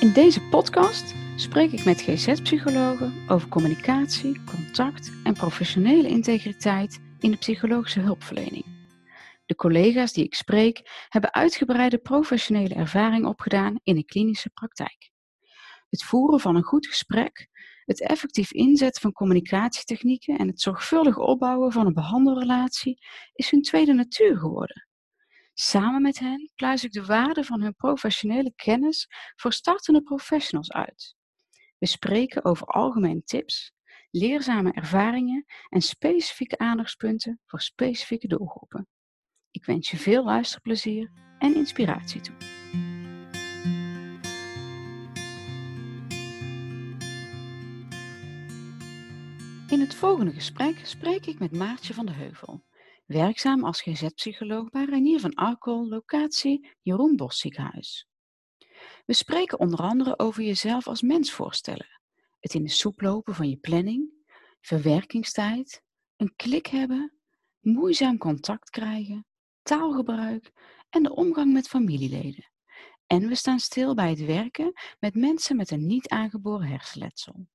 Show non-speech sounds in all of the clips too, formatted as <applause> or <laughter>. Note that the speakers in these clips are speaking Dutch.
In deze podcast spreek ik met GZ-psychologen over communicatie, contact en professionele integriteit in de psychologische hulpverlening. De collega's die ik spreek hebben uitgebreide professionele ervaring opgedaan in de klinische praktijk. Het voeren van een goed gesprek, het effectief inzetten van communicatietechnieken en het zorgvuldig opbouwen van een behandelrelatie is hun tweede natuur geworden. Samen met hen pluis ik de waarde van hun professionele kennis voor startende professionals uit. We spreken over algemene tips, leerzame ervaringen en specifieke aandachtspunten voor specifieke doelgroepen. Ik wens je veel luisterplezier en inspiratie toe. In het volgende gesprek spreek ik met Maartje van de Heuvel, werkzaam als GZ-psycholoog bij Reinier van Arkel, locatie Jeroen Bos ziekenhuis. We spreken onder andere over jezelf als mens voorstellen, het in de soep lopen van je planning, verwerkingstijd, een klik hebben, moeizaam contact krijgen, taalgebruik en de omgang met familieleden. En we staan stil bij het werken met mensen met een niet aangeboren hersenletsel.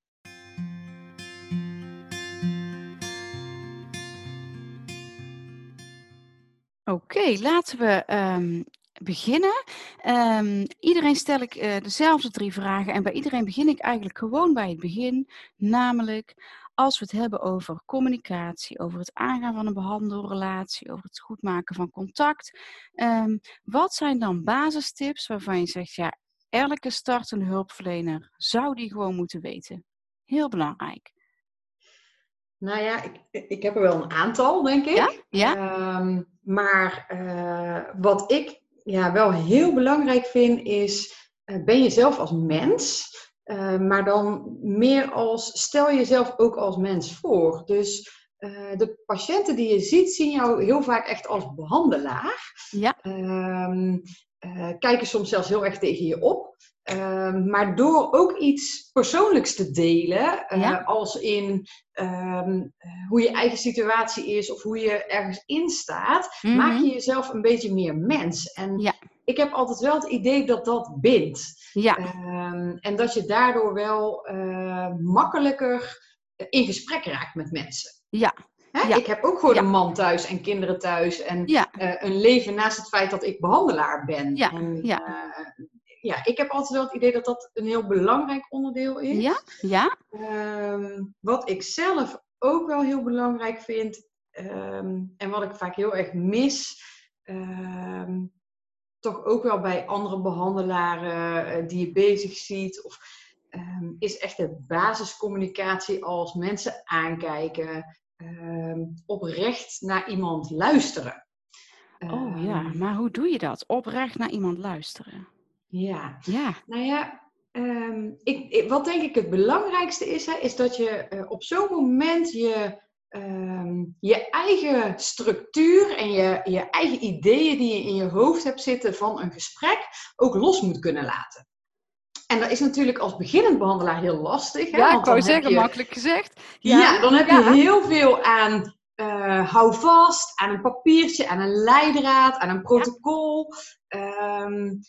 Oké, laten we ehm, beginnen. Ehm, iedereen stel ik uh, dezelfde drie vragen en bij iedereen begin ik eigenlijk gewoon bij het begin, namelijk als we het hebben over communicatie, over het aangaan van een behandelrelatie, over het goed maken van contact. Um, wat zijn dan basistips waarvan je zegt, ja, elke startende hulpverlener zou die gewoon moeten weten? Heel belangrijk. Nou ja, ik, ik heb er wel een aantal, denk ik. Ja? ja? Um, maar uh, wat ik ja, wel heel belangrijk vind, is: uh, ben je zelf als mens? Uh, maar dan meer als, stel jezelf ook als mens voor. Dus de patiënten die je ziet, zien jou heel vaak echt als behandelaar. Ja. Um, kijken soms zelfs heel erg tegen je op. Uh, maar door ook iets persoonlijks te delen, uh, ja. als in um, hoe je eigen situatie is of hoe je ergens in staat, mm -hmm. maak je jezelf een beetje meer mens. En ja. ik heb altijd wel het idee dat dat bindt. Ja. Um, en dat je daardoor wel uh, makkelijker in gesprek raakt met mensen. Ja. Ik heb ook gewoon Ja. een man thuis en kinderen thuis en Ja. uh, een leven naast het feit dat ik behandelaar ben. Ja, En, uh, ja, ik heb altijd wel het idee dat dat een heel belangrijk onderdeel is. Ja, ja, Um, wat ik zelf ook wel heel belangrijk vind um, en wat ik vaak heel erg mis, um, toch ook wel bij andere behandelaren uh, die je bezig ziet, of, is echt de basiscommunicatie als mensen aankijken, oprecht naar iemand luisteren. Oh ja, maar hoe doe je dat? Oprecht naar iemand luisteren. Ja, Ja, nou ja, um, ik, ik, wat denk ik het belangrijkste is, hè, is dat je uh, op zo'n moment je, um, je eigen structuur en je, je eigen ideeën die je in je hoofd hebt zitten van een gesprek ook los moet kunnen laten. En dat is natuurlijk als beginnend behandelaar heel lastig. Hè? ja Want ik wou zeggen, je- makkelijk gezegd. Ja, dan heb je heel veel aan uh, hou vast, aan een papiertje, aan een leidraad, aan een protocol. Um,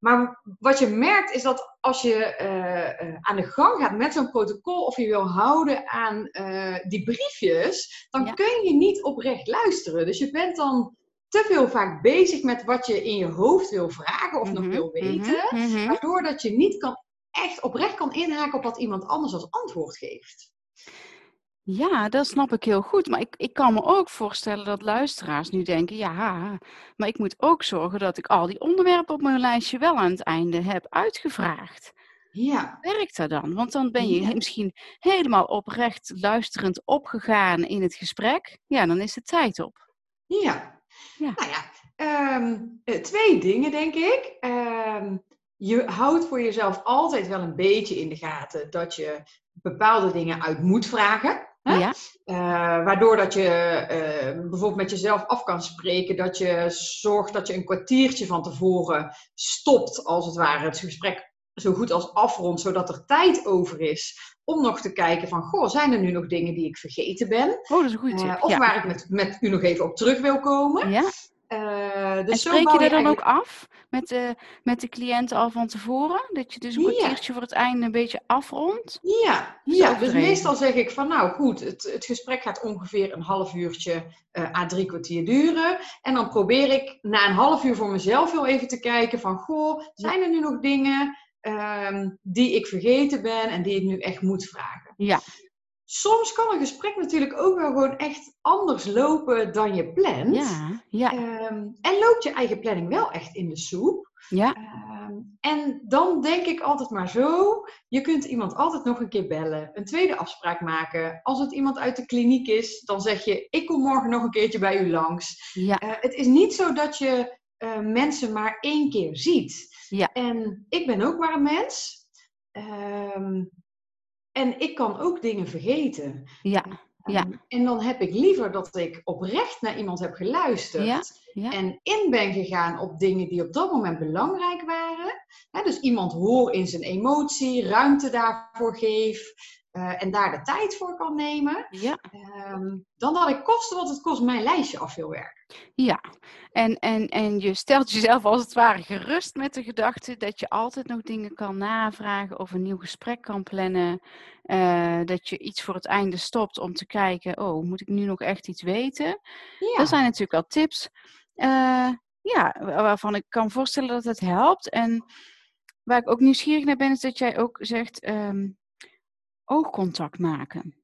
maar wat je merkt is dat als je uh, uh, aan de gang gaat met zo'n protocol of je wil houden aan uh, die briefjes, dan Ja. kun je niet oprecht luisteren. Dus je bent dan te veel vaak bezig met wat je in je hoofd wil vragen of nog Mhm, wil weten, mhm, mhm. waardoor dat je niet kan, echt oprecht kan inhaken op wat iemand anders als antwoord geeft. Ja, dat snap ik heel goed. Maar ik, ik kan me ook voorstellen dat luisteraars nu denken: ja, maar ik moet ook zorgen dat ik al die onderwerpen op mijn lijstje wel aan het einde heb uitgevraagd. Ja, Werkt dat dan? Want dan ben je Ja. misschien helemaal oprecht luisterend opgegaan in het gesprek. Ja, dan is de tijd op. ja. Ja. Nou ja, ehm, eh, twee dingen denk ik. Ehm, je houdt voor jezelf altijd wel een beetje in de gaten dat je bepaalde dingen uit moet vragen. Hè? Ja, Uh, waardoor dat je uh, bijvoorbeeld met jezelf af kan spreken, dat je zorgt dat je een kwartiertje van tevoren stopt, als het ware, het gesprek zo goed als afrondt, zodat er tijd over is om nog te kijken van, goh, zijn er nu nog dingen die ik vergeten ben? oh, dat is een goede tip. Uh, of ja. waar ik met, met u nog even op terug wil komen. Ja, Uh, dus en spreek je, er dan ook af met de, met de cliënten al van tevoren? Dat je dus een kwartiertje voor het einde een beetje afrondt? Ja, ja. dus meestal zeg ik van nou goed, het, het gesprek gaat ongeveer een half uurtje uh, à drie kwartier duren. En dan probeer ik na een half uur voor mezelf heel even te kijken van goh, zijn er nu nog dingen um, die ik vergeten ben en die ik nu echt moet vragen? Ja soms kan een gesprek natuurlijk ook wel gewoon echt anders lopen dan je plant. Ja, ja. Ehm, en loopt je eigen planning wel echt in de soep. Ja. Ehm, en dan denk ik altijd maar zo, je kunt iemand altijd nog een keer bellen, een tweede afspraak maken. Als het iemand uit de kliniek is, dan zeg je, ik kom morgen nog een keertje bij u langs. Ja. Uh, het is niet zo dat je uh, mensen maar één keer ziet. Ja. En ik ben ook maar een mens. Um, en ik kan ook dingen vergeten. Ja, ja. Ehm, en dan heb ik liever dat ik oprecht naar iemand heb geluisterd. Ja, ja. En in ben gegaan op dingen die op dat moment belangrijk waren. dus iemand hoor in zijn emotie, ruimte daarvoor geef. Uh, en daar de tijd voor kan nemen. Ja. Um, dan dat ik kosten wat het kost mijn lijstje af veel werk. Ja, en, en, en je stelt jezelf als het ware gerust met de gedachte dat je altijd nog dingen kan navragen of een nieuw gesprek kan plannen. Uh, dat je iets voor het einde stopt om te kijken, oh, moet ik nu nog echt iets weten? Ja. Dat zijn natuurlijk wel tips. Uh, ja, waarvan ik kan voorstellen dat het helpt. En waar ik ook nieuwsgierig naar ben, is dat jij ook zegt um, oogcontact maken.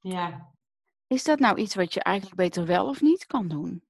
Ja. Is dat nou iets wat je eigenlijk beter wel of niet kan doen?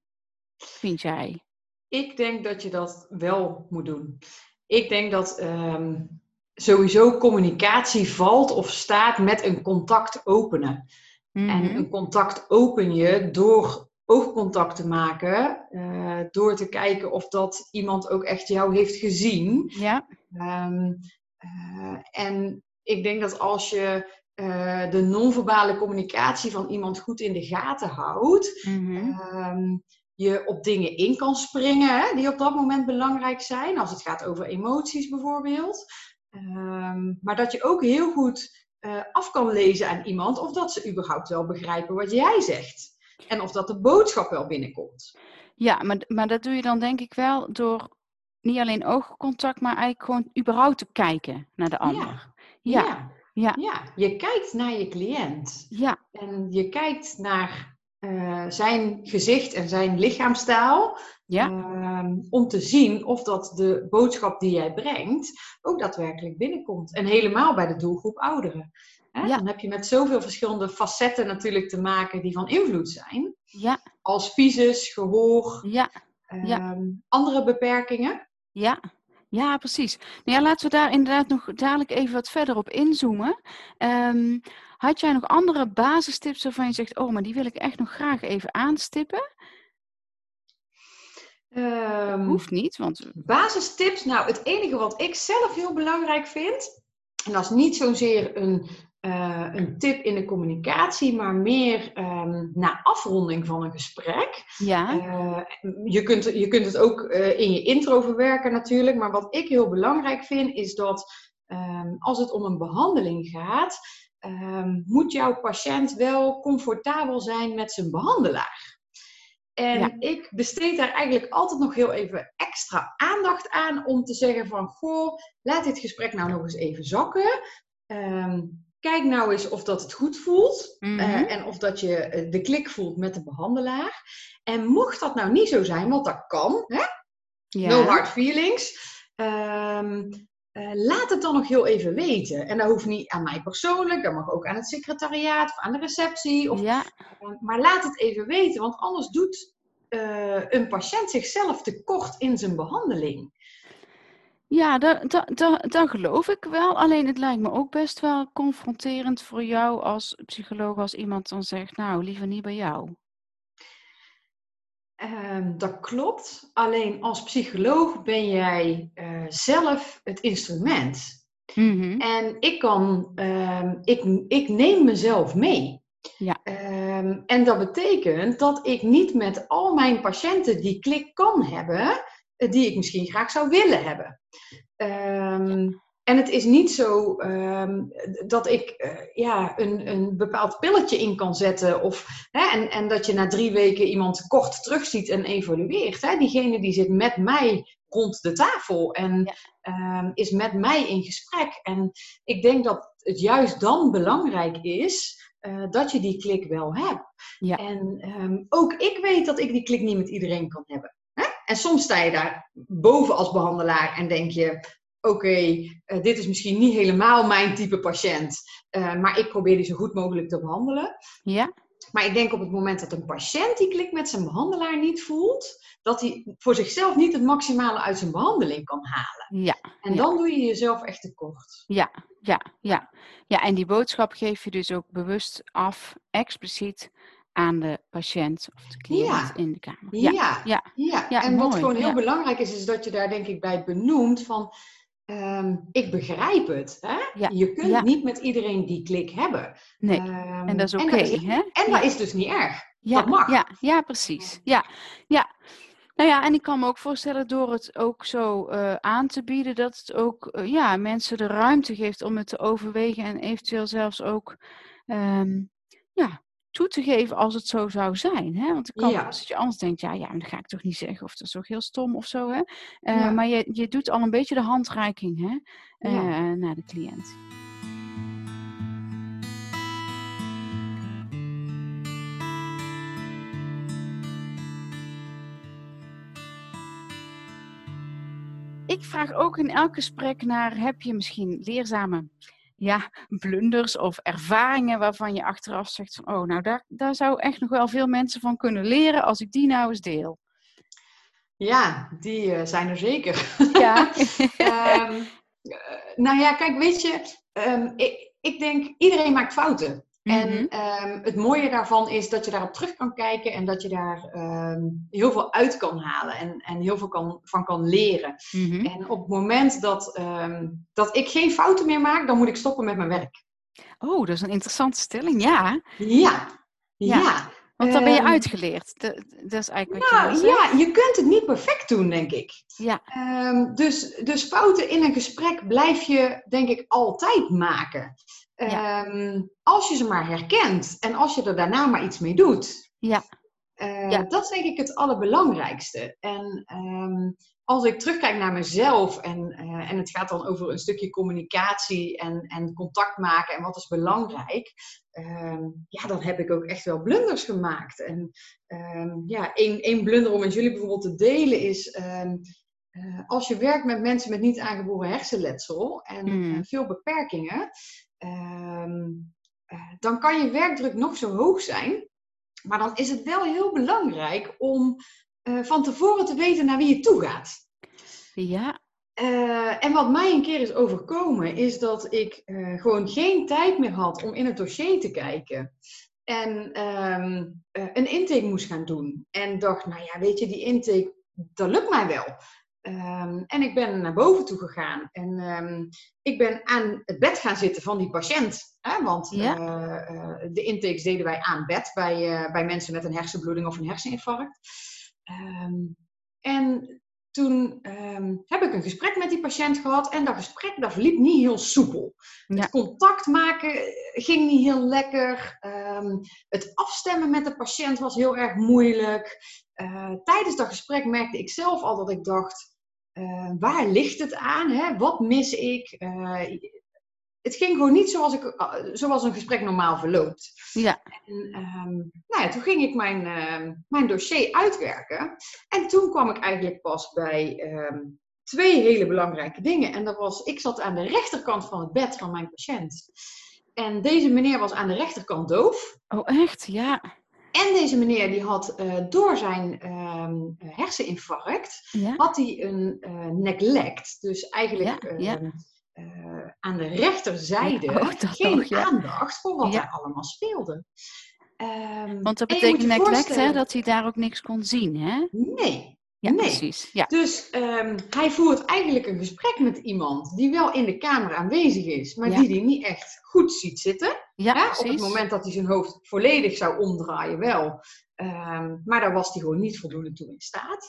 Vind jij? Ik denk dat je dat wel moet doen. Ik denk dat um, sowieso communicatie valt of staat met een contact openen. Mhm. En een contact open je door oogcontact te maken, uh, door te kijken of dat iemand ook echt jou heeft gezien. Ja. Um, uh, en ik denk dat als je uh, de non-verbale communicatie van iemand goed in de gaten houdt, Mhm. um, je op dingen in kan springen hè, die op dat moment belangrijk zijn, als het gaat over emoties bijvoorbeeld. Um, maar dat je ook heel goed uh, af kan lezen aan iemand of dat ze überhaupt wel begrijpen wat jij zegt. En of dat de boodschap wel binnenkomt. Ja, maar, maar dat doe je dan denk ik wel door niet alleen oogcontact, maar eigenlijk gewoon überhaupt te kijken naar de ander. Ja. Ja, ja, ja. je kijkt naar je cliënt. ja, En je kijkt naar uh, zijn gezicht en zijn lichaamstaal. ja, ehm, om te zien of dat de boodschap die jij brengt ook daadwerkelijk binnenkomt. En helemaal bij de doelgroep ouderen. Hè? Ja. Dan heb je met zoveel verschillende facetten natuurlijk te maken die van invloed zijn. ja, Als visus, gehoor, ja, Ja. ehm, andere beperkingen. ja. Ja, precies. Nou ja, laten we daar inderdaad nog dadelijk even wat verder op inzoomen. Ehm, had jij nog andere basistips waarvan je zegt, oh, maar die wil ik echt nog graag even aanstippen? Ehm, Hoeft niet, want Basistips, nou het enige wat ik zelf heel belangrijk vind, en dat is niet zozeer een, uh, een tip in de communicatie, maar meer um, na afronding van een gesprek. ja, Uh, je, kunt, je kunt het ook uh, in je intro verwerken natuurlijk, maar wat ik heel belangrijk vind is dat um, als het om een behandeling gaat, um, moet jouw patiënt wel comfortabel zijn met zijn behandelaar. En Ja. ik besteed daar eigenlijk altijd nog heel even extra aandacht aan om te zeggen van, goh, laat dit gesprek nou nog eens even zakken. Ehm, kijk nou eens of dat het goed voelt Mhm. eh, en of dat je eh, de klik voelt met de behandelaar. En mocht dat nou niet zo zijn, want dat kan, hè? ja. no hard feelings. Ehm, eh, laat het dan nog heel even weten. En dat hoeft niet aan mij persoonlijk, dat mag ook aan het secretariaat of aan de receptie. Of ja, maar laat het even weten, want anders doet een patiënt zichzelf tekort in zijn behandeling. Ja dat, dat, dat, dat geloof ik wel. Alleen het lijkt me ook best wel confronterend voor jou als psycholoog als iemand dan zegt, nou, liever niet bij jou. Ehm, dat klopt. Alleen als psycholoog ben jij eh, zelf het instrument. Mhm. En ik kan, ehm, ik, ik neem mezelf mee. Ja. Ehm, en dat betekent dat ik niet met al mijn patiënten die klik kan hebben, die ik misschien graag zou willen hebben. Ehm, en het is niet zo ehm, dat ik eh, ja, een, een bepaald pilletje in kan zetten. Of, hè, en, en dat je na drie weken iemand kort terugziet en evalueert. Hè. Diegene die zit met mij rond de tafel en ehm, is met mij in gesprek. En ik denk dat het juist dan belangrijk is uh, dat je die klik wel hebt. Ja. En um, ook ik weet dat ik die klik niet met iedereen kan hebben. En soms sta je daar boven als behandelaar en denk je: oké, uh, dit is misschien niet helemaal mijn type patiënt, uh, maar ik probeer die zo goed mogelijk te behandelen. Ja. Maar ik denk op het moment dat een patiënt die klik met zijn behandelaar niet voelt, dat hij voor zichzelf niet het maximale uit zijn behandeling kan halen. Ja. En dan doe je jezelf echt tekort. Ja, ja, ja. Ja, en die boodschap geef je dus ook bewust af, expliciet aan de patiënt of de cliënt in de kamer. Ja, ja. ja. ja. en wat gewoon heel belangrijk is, is dat je daar denk ik bij benoemt van Um, ik begrijp het. Hè? Ja, je kunt niet met iedereen die klik hebben. Nee, um, en dat is oké. Okay, en, en dat is dus niet erg. Ja, dat mag. Ja, ja precies. Ja, ja. Nou ja, en ik kan me ook voorstellen door het ook zo uh, aan te bieden, dat het ook uh, ja, mensen de ruimte geeft om het te overwegen en eventueel zelfs ook um, ja, toe te geven als het zo zou zijn. Hè? Want kan, ja. als je anders denkt, ja, ja, dan ga ik toch niet zeggen, of dat is toch heel stom of zo. Hè? Uh, ja. Maar je, je doet al een beetje de handreiking hè? Uh, ja. naar de cliënt. Ik vraag ook in elk gesprek naar, heb je misschien leerzame ja, blunders of ervaringen waarvan je achteraf zegt van, oh, nou daar, daar zou echt nog wel veel mensen van kunnen leren als ik die nou eens deel. Ja, die uh, zijn er zeker. Ja. um, <laughs> nou ja, kijk, weet je, um, ik, ik denk iedereen maakt fouten. En um, het mooie daarvan is dat je daarop terug kan kijken en dat je daar um, heel veel uit kan halen en, en heel veel kan, van kan leren. Mm -hmm. En op het moment dat, um, dat ik geen fouten meer maak, dan moet ik stoppen met mijn werk. Oh, dat is een interessante stelling, ja. Ja, ja. ja. Want dan ben je uitgeleerd. Dat, dat is eigenlijk wat nou, je Ja, je kunt het niet perfect doen, denk ik. Ja. dus, dus fouten in een gesprek blijf je, denk ik, altijd maken. Ja. Um, als je ze maar herkent en als je er daarna maar iets mee doet. Ja. Uh, ja. Dat is denk ik het allerbelangrijkste. En um, als ik terugkijk naar mezelf en, uh, en het gaat dan over een stukje communicatie en, en contact maken en wat is belangrijk, um, ja, dan heb ik ook echt wel blunders gemaakt. En ja, één, één blunder om met jullie bijvoorbeeld te delen is. Uh, als je werkt met mensen met niet aangeboren hersenletsel en mm. veel beperkingen, um, uh, dan kan je werkdruk nog zo hoog zijn. Maar dan is het wel heel belangrijk om uh, van tevoren te weten naar wie je toe gaat. Ja. Uh, en wat mij een keer is overkomen, is dat ik gewoon geen tijd meer had om in het dossier te kijken. En um, een intake moest gaan doen. En dacht, nou ja, weet je, die intake, dat lukt mij wel. Um, en ik ben naar boven toe gegaan en um, ik ben aan het bed gaan zitten van die patiënt. Hè? Want ja. uh, uh, de intakes deden wij aan bed bij, uh, bij mensen met een hersenbloeding of een herseninfarct. Um, en toen heb ik een gesprek met die patiënt gehad en dat gesprek dat verliep niet heel soepel. Ja. Het contact maken ging niet heel lekker. het afstemmen met de patiënt was heel erg moeilijk. tijdens dat gesprek merkte ik zelf al dat ik dacht, uh, waar ligt het aan? Hè? Wat mis ik? Uh, het ging gewoon niet zoals, ik, uh, zoals een gesprek normaal verloopt. Ja. En, um, nou ja, toen ging ik mijn, ehm, mijn dossier uitwerken. En toen kwam ik eigenlijk pas bij um, twee hele belangrijke dingen. En dat was, ik zat aan de rechterkant van het bed van mijn patiënt. En deze meneer was aan de rechterkant doof. Oh, echt? Ja. En deze meneer die had uh, door zijn um, herseninfarct, ja? had hij een uh, neglect. Dus eigenlijk ja, ja. Uh, aan de rechterzijde oh, geen aandacht voor wat er allemaal speelde. Um, Want dat betekent neglect hè, dat hij daar ook niks kon zien, hè? Nee, ja, nee. precies. Ja. Dus um, hij voert eigenlijk een gesprek met iemand die wel in de kamer aanwezig is, maar ja. die die niet echt goed ziet zitten. Ja, Op het moment dat hij zijn hoofd volledig zou omdraaien, wel. Um, maar daar was hij gewoon niet voldoende toe in staat.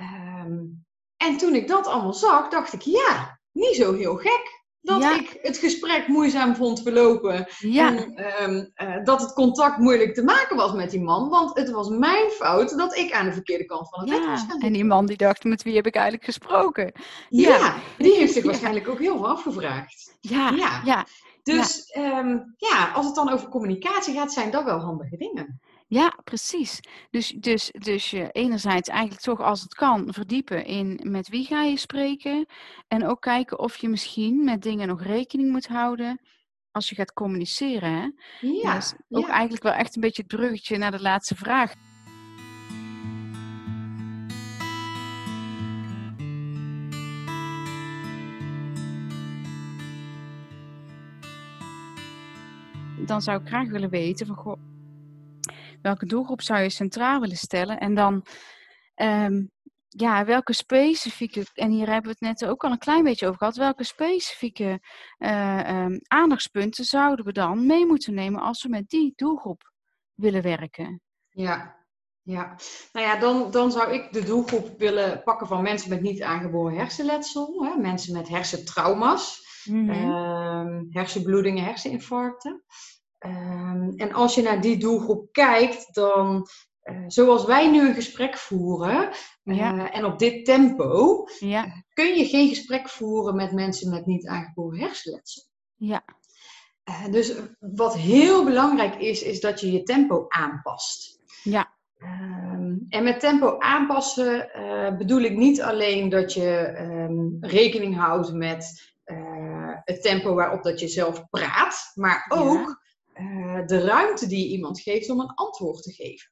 Um, en toen ik dat allemaal zag, dacht ik, ja, niet zo heel gek. Dat Ja. ik het gesprek moeizaam vond verlopen. Ja, En ehm, eh, dat het contact moeilijk te maken was met die man. Want het was mijn fout dat ik aan de verkeerde kant van het was ja. gaan En die man die dacht, met wie heb ik eigenlijk gesproken? Ja, die heeft zich waarschijnlijk ook heel veel afgevraagd. Ja, Ja. ja, Dus ehm, ja, als het dan over communicatie gaat, zijn dat wel handige dingen. Ja, precies. Dus, dus, dus je enerzijds eigenlijk toch als het kan verdiepen in met wie ga je spreken. En ook kijken of je misschien met dingen nog rekening moet houden als je gaat communiceren. Hè? Ja, dat is ook ja. eigenlijk wel echt een beetje het bruggetje naar de laatste vraag. Dan zou ik graag willen weten van goh, welke doelgroep zou je centraal willen stellen? En dan ehm, ja, welke specifieke, en hier hebben we het net ook al een klein beetje over gehad, welke specifieke eh, ehm, aandachtspunten zouden we dan mee moeten nemen als we met die doelgroep willen werken? Ja, ja. Nou ja, dan, dan zou ik de doelgroep willen pakken van mensen met niet aangeboren hersenletsel, hè, mensen met hersentrauma's, Mhm. ehm, hersenbloedingen, herseninfarcten. Ehm, en als je naar die doelgroep kijkt, dan, eh, zoals wij nu een gesprek voeren, Ja. eh, en op dit tempo, Ja, kun je geen gesprek voeren met mensen met niet aangeboren hersenletsel. ja, Eh, dus wat heel belangrijk is, is dat je je tempo aanpast. ja, Ehm, en met tempo aanpassen eh, bedoel ik niet alleen dat je ehm, rekening houdt met eh, het tempo waarop dat je zelf praat, maar ook eh, de ruimte die je iemand geeft om een antwoord te geven.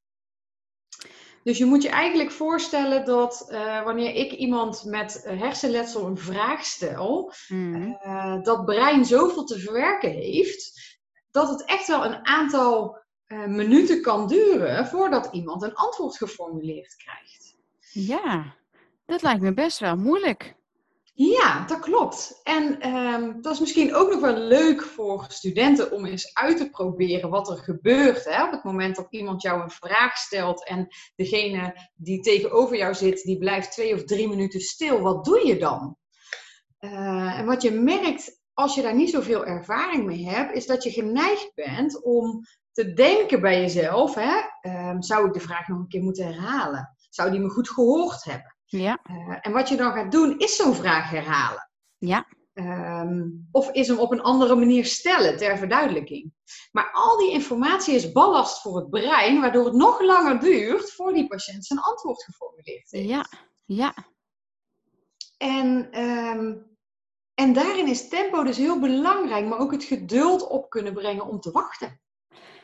Dus je moet je eigenlijk voorstellen dat eh, wanneer ik iemand met hersenletsel een vraag stel, mhm. eh, dat brein zoveel te verwerken heeft, dat het echt wel een aantal minuten kan duren voordat iemand een antwoord geformuleerd krijgt. ja. Dat lijkt me best wel moeilijk. Ja, dat klopt. En ehm, dat is misschien ook nog wel leuk voor studenten om eens uit te proberen wat er gebeurt hè, op het moment dat iemand jou een vraag stelt en degene die tegenover jou zit, die blijft twee of drie minuten stil. Wat doe je dan? Eh, en wat je merkt als je daar niet zoveel ervaring mee hebt, is dat je geneigd bent om te denken bij jezelf, hè, ehm, zou ik de vraag nog een keer moeten herhalen? Zou die me goed gehoord hebben? Ja, Eh, en wat je dan gaat doen, is zo'n vraag herhalen. ja, Ehm, of is hem op een andere manier stellen ter verduidelijking. Maar al die informatie is ballast voor het brein, waardoor het nog langer duurt voor die patiënt zijn antwoord geformuleerd heeft. ja, ja, En, ehm, en daarin is tempo dus heel belangrijk, maar ook het geduld op kunnen brengen om te wachten.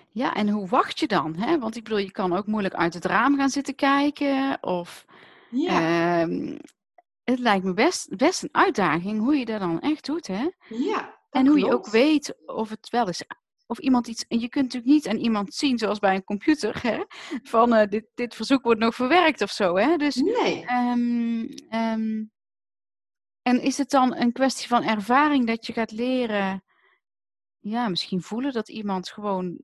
ja. En hoe wacht je dan? Hè? Want ik bedoel, je kan ook moeilijk uit het raam gaan zitten kijken. Of Ja, Ehm, het lijkt me best, best een uitdaging hoe je dat dan echt doet, hè? ja. En hoe je ook weet of het wel is. Of iemand iets. En je kunt natuurlijk niet aan iemand zien, zoals bij een computer, hè? Van eh, dit, dit verzoek wordt nog verwerkt of zo, hè? Dus. Nee. ehm, ehm, en is het dan een kwestie van ervaring dat je gaat leren. Ja, misschien voelen dat iemand gewoon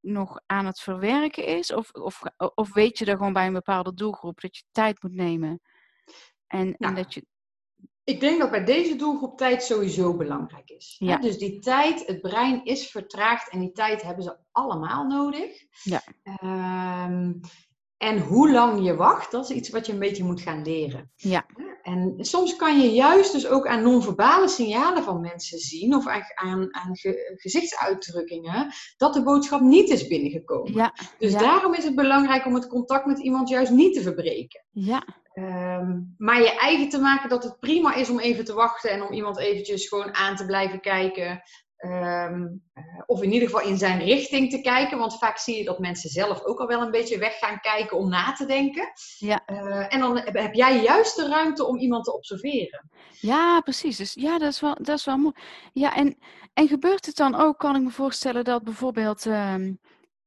nog aan het verwerken is? Of, of, of weet je er gewoon bij een bepaalde doelgroep dat je tijd moet nemen? En, en Nou, dat je. Ik denk dat bij deze doelgroep tijd sowieso belangrijk is. Ja. Dus die tijd, het brein is vertraagd en die tijd hebben ze allemaal nodig. Ja. Ehm, en hoe lang je wacht, dat is iets wat je een beetje moet gaan leren. Ja. En soms kan je juist dus ook aan non-verbale signalen van mensen zien, of aan, aan, aan ge- gezichtsuitdrukkingen, dat de boodschap niet is binnengekomen. Ja, Dus ja. daarom is het belangrijk om het contact met iemand juist niet te verbreken. ja, Ehm, maar je eigen te maken dat het prima is om even te wachten en om iemand eventjes gewoon aan te blijven kijken. Ehm, eh, of in ieder geval in zijn richting te kijken. Want vaak zie je dat mensen zelf ook al wel een beetje weg gaan kijken om na te denken. Ja. Eh, en dan heb jij juist de ruimte om iemand te observeren. ja, precies. Dus ja, dat is wel, dat is wel mooi. Ja, en, en gebeurt het dan ook, kan ik me voorstellen, dat bijvoorbeeld ehm,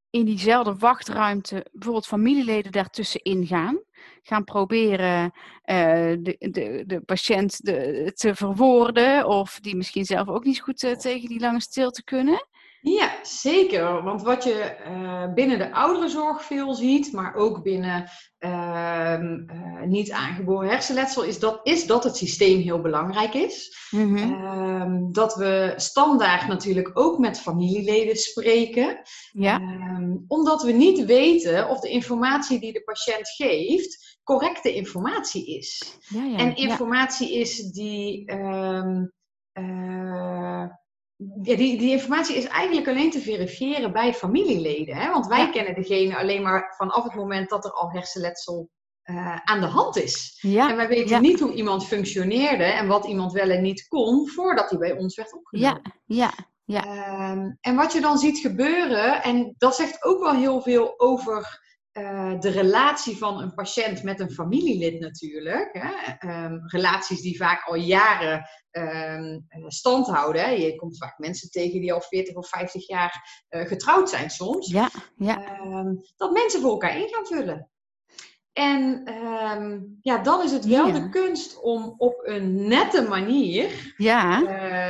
in diezelfde wachtruimte bijvoorbeeld familieleden daartussenin gaan? Gaan proberen eh, de, de, de patiënt de, te verwoorden, of die misschien zelf ook niet zo goed eh, tegen die lange stilte kunnen? Ja, zeker. Want wat je uh, binnen de ouderenzorg veel ziet, maar ook binnen uh, uh, niet aangeboren hersenletsel, is dat, is dat het systeem heel belangrijk is. Mm -hmm. dat we standaard natuurlijk ook met familieleden spreken. Ja. Ehm, omdat we niet weten of de informatie die de patiënt geeft correcte informatie is. Ja, ja, en informatie is die uh, ja, die, die informatie is eigenlijk alleen te verifiëren bij familieleden. Hè? Want wij kennen degene alleen maar vanaf het moment dat er al hersenletsel uh, aan de hand is. Ja. En wij weten niet hoe iemand functioneerde en wat iemand wel en niet kon voordat hij bij ons werd opgenomen. Ja, ja, ja. Uh, en wat je dan ziet gebeuren, en dat zegt ook wel heel veel over uh, de relatie van een patiënt met een familielid natuurlijk. Hè? Um, relaties die vaak al jaren um, stand houden. Hè? Je komt vaak mensen tegen die al 40 of 50 jaar uh, getrouwd zijn soms. Ja, ja. Um, dat mensen voor elkaar in gaan vullen. En um, ja, dan is het wel de kunst om op een nette manier ja.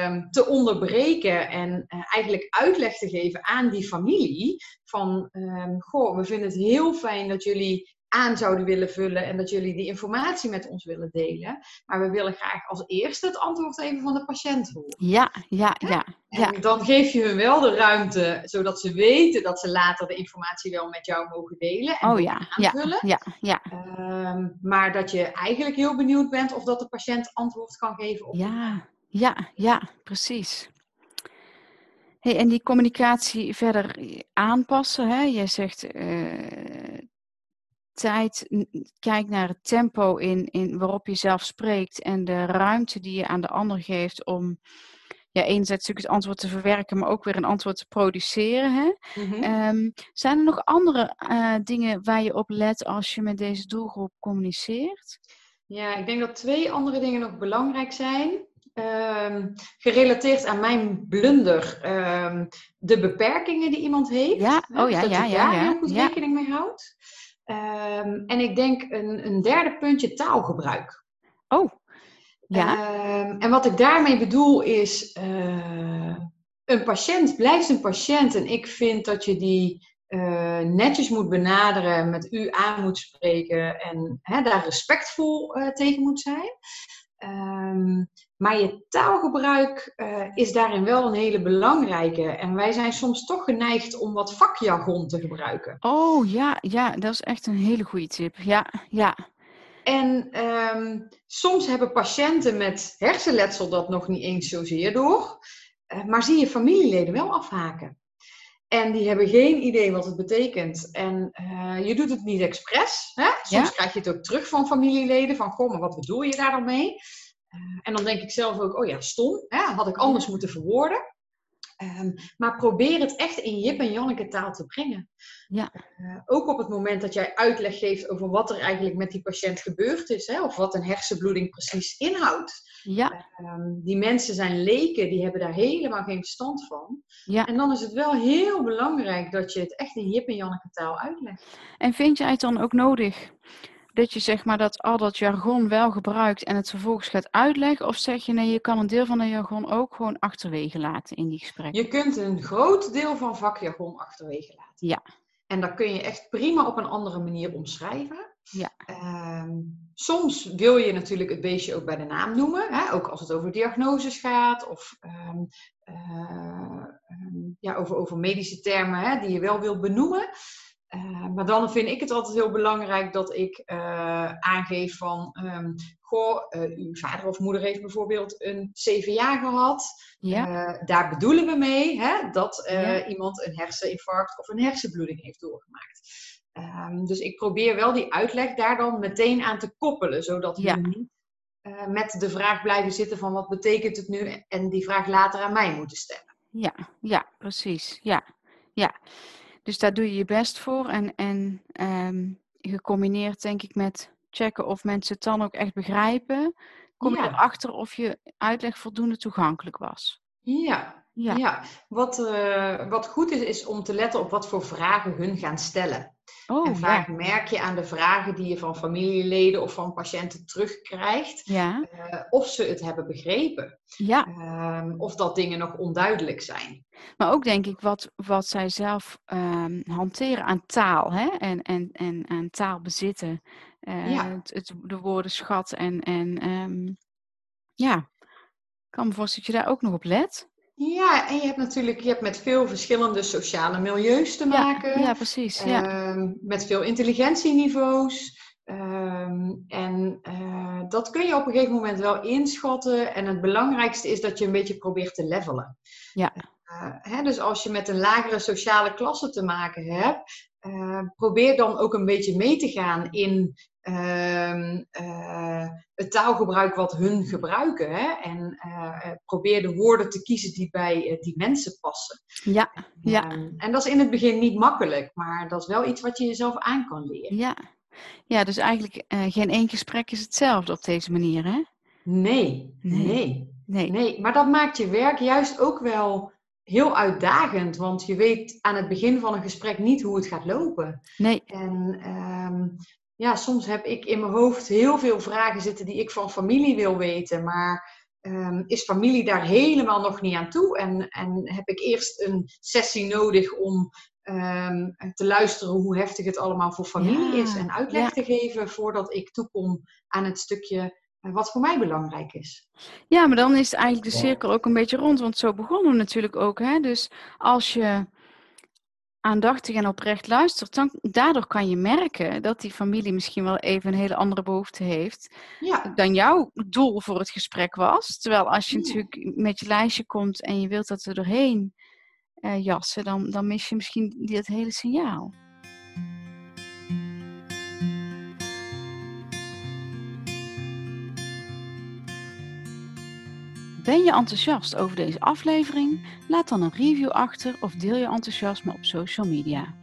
um, te onderbreken en uh, eigenlijk uitleg te geven aan die familie van, um, goh, we vinden het heel fijn dat jullie aan zouden willen vullen en dat jullie die informatie met ons willen delen. Maar we willen graag als eerste het antwoord even van de patiënt horen. Ja, ja, ja. ja. En dan geef je hun wel de ruimte, zodat ze weten dat ze later de informatie wel met jou mogen delen en oh, ja, aanvullen. Ja, ja, ja. Um, maar dat je eigenlijk heel benieuwd bent of dat de patiënt antwoord kan geven op. Ja, ja, ja, precies. Hey, en die communicatie verder aanpassen. Hè? Jij zegt uh, tijd, kijk naar het tempo in, in waarop je zelf spreekt en de ruimte die je aan de ander geeft om ja, enerzijds natuurlijk het antwoord te verwerken, maar ook weer een antwoord te produceren. Hè? Mm-hmm. Um, zijn er nog andere uh, dingen waar je op let als je met deze doelgroep communiceert? Ja, ik denk dat twee andere dingen nog belangrijk zijn. Um, gerelateerd aan mijn blunder, um, de beperkingen die iemand heeft. Ja, oh ja, dat ja, je ja, daar ja, heel goed ja. rekening mee houdt. Um, en ik denk een, een, derde puntje taalgebruik. Oh, ja. en wat ik daarmee bedoel is, uh, een patiënt blijft een patiënt en ik vind dat je die uh, netjes moet benaderen, met u aan moet spreken en hè, daar respectvol uh, tegen moet zijn. Um, maar je taalgebruik uh, is daarin wel een hele belangrijke. En wij zijn soms toch geneigd om wat vakjargon te gebruiken. Oh ja, ja, dat is echt een hele goede tip. Ja, ja. En um, soms hebben patiënten met hersenletsel dat nog niet eens zozeer door. Uh, maar zie je familieleden wel afhaken. En die hebben geen idee wat het betekent. En uh, je doet het niet expres. Hè? Soms ja? krijg je het ook terug van familieleden. Van, goh, maar wat bedoel je daar dan mee? Uh, en dan denk ik zelf ook, oh ja, stom. Hè? Had ik anders moeten verwoorden. Um, maar probeer het echt in Jip en Janneke taal te brengen. Ja. Uh, ook op het moment dat jij uitleg geeft over wat er eigenlijk met die patiënt gebeurd is. Hè? Of wat een hersenbloeding precies inhoudt. Ja. Um, die mensen zijn leken, die hebben daar helemaal geen verstand van. Ja. En dan is het wel heel belangrijk dat je het echt in Jip en Janneke taal uitlegt. En vind jij het dan ook nodig dat je zeg maar dat al dat jargon wel gebruikt en het vervolgens gaat uitleggen? Of zeg je nee, je kan een deel van de jargon ook gewoon achterwege laten in die gesprekken? Je kunt een groot deel van vakjargon achterwege laten. Ja. En dat kun je echt prima op een andere manier omschrijven. Ja. Um, soms wil je natuurlijk het beestje ook bij de naam noemen, hè? ook als het over diagnoses gaat of um, uh, um, ja, over, over medische termen hè, die je wel wilt benoemen. Uh, maar dan vind ik het altijd heel belangrijk dat ik uh, aangeef van, um, goh, uh, uw vader of moeder heeft bijvoorbeeld een CVA gehad. Ja. daar bedoelen we mee hè, dat ja. iemand een herseninfarct of een hersenbloeding heeft doorgemaakt. Um, dus ik probeer wel die uitleg daar dan meteen aan te koppelen, zodat we ja. niet met de vraag blijven zitten van wat betekent het nu en die vraag later aan mij moeten stellen. Ja, ja, precies. Ja, ja. Dus daar doe je je best voor. En, en um, gecombineerd denk ik met checken of mensen het dan ook echt begrijpen. Kom ja. je erachter of je uitleg voldoende toegankelijk was. Ja, ja. ja. Wat, uh, wat goed is, is om te letten op wat voor vragen hun gaan stellen. Oh, en vaak merk je aan de vragen die je van familieleden of van patiënten terugkrijgt, ja. Uh, of ze het hebben begrepen. Ja. Um, of dat dingen nog onduidelijk zijn. Maar ook denk ik wat, wat zij zelf um, hanteren aan taal hè? En, en, en aan taal bezitten. Uh, ja. het, het, de woordenschat en, en um, ja, ik kan me voorstellen dat je daar ook nog op let. Ja, en je hebt natuurlijk je hebt met veel verschillende sociale milieus te maken. Ja, ja precies. Ja. Um, met veel intelligentieniveaus. Um, en uh, dat kun je op een gegeven moment wel inschatten. En het belangrijkste is dat je een beetje probeert te levelen. Ja. Uh, hè, dus als je met een lagere sociale klasse te maken hebt, uh, probeer dan ook een beetje mee te gaan in uh, uh, het taalgebruik wat hun gebruiken. Hè? En uh, probeer de woorden te kiezen die bij die mensen passen. Ja, ja. Ehm, en dat is in het begin niet makkelijk, maar dat is wel iets wat je jezelf aan kan leren. Ja, ja dus eigenlijk geen één gesprek is hetzelfde op deze manier, hè? Nee, nee, nee. nee. nee. Maar dat maakt je werk juist ook wel heel uitdagend, want je weet aan het begin van een gesprek niet hoe het gaat lopen. Nee. En um, ja, soms heb ik in mijn hoofd heel veel vragen zitten die ik van familie wil weten, maar um, is familie daar helemaal nog niet aan toe? En, en heb ik eerst een sessie nodig om um, te luisteren hoe heftig het allemaal voor familie Ja, is en uitleg ja. te geven voordat ik toekom aan het stukje wat voor mij belangrijk is. Ja, maar dan is eigenlijk de cirkel ook een beetje rond, want zo begonnen we natuurlijk ook. Hè? Dus als je aandachtig en oprecht luistert, dan daardoor kan je merken dat die familie misschien wel even een hele andere behoefte heeft Ja, dan jouw doel voor het gesprek was. Terwijl als je Ja. natuurlijk met je lijstje komt en je wilt dat ze doorheen eh, jassen, dan, dan mis je misschien die- dat hele signaal. Ben je enthousiast over deze aflevering? Laat dan een review achter of deel je enthousiasme op social media.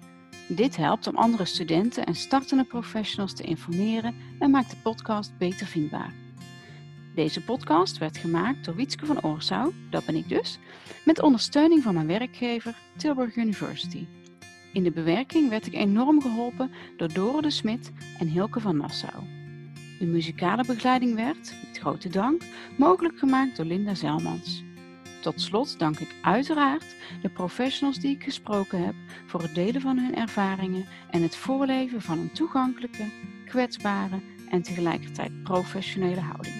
Dit helpt om andere studenten en startende professionals te informeren en maakt de podcast beter vindbaar. Deze podcast werd gemaakt door Wietske van Oorsouw, dat ben ik dus, met ondersteuning van mijn werkgever Tilburg University. In de bewerking werd ik enorm geholpen door Dore de Smit en Hilke van Nassau. De muzikale begeleiding werd, grote dank, mogelijk gemaakt door Linda Zelmans. Tot slot dank ik uiteraard de professionals die ik gesproken heb voor het delen van hun ervaringen en het voorleven van een toegankelijke, kwetsbare en tegelijkertijd professionele houding.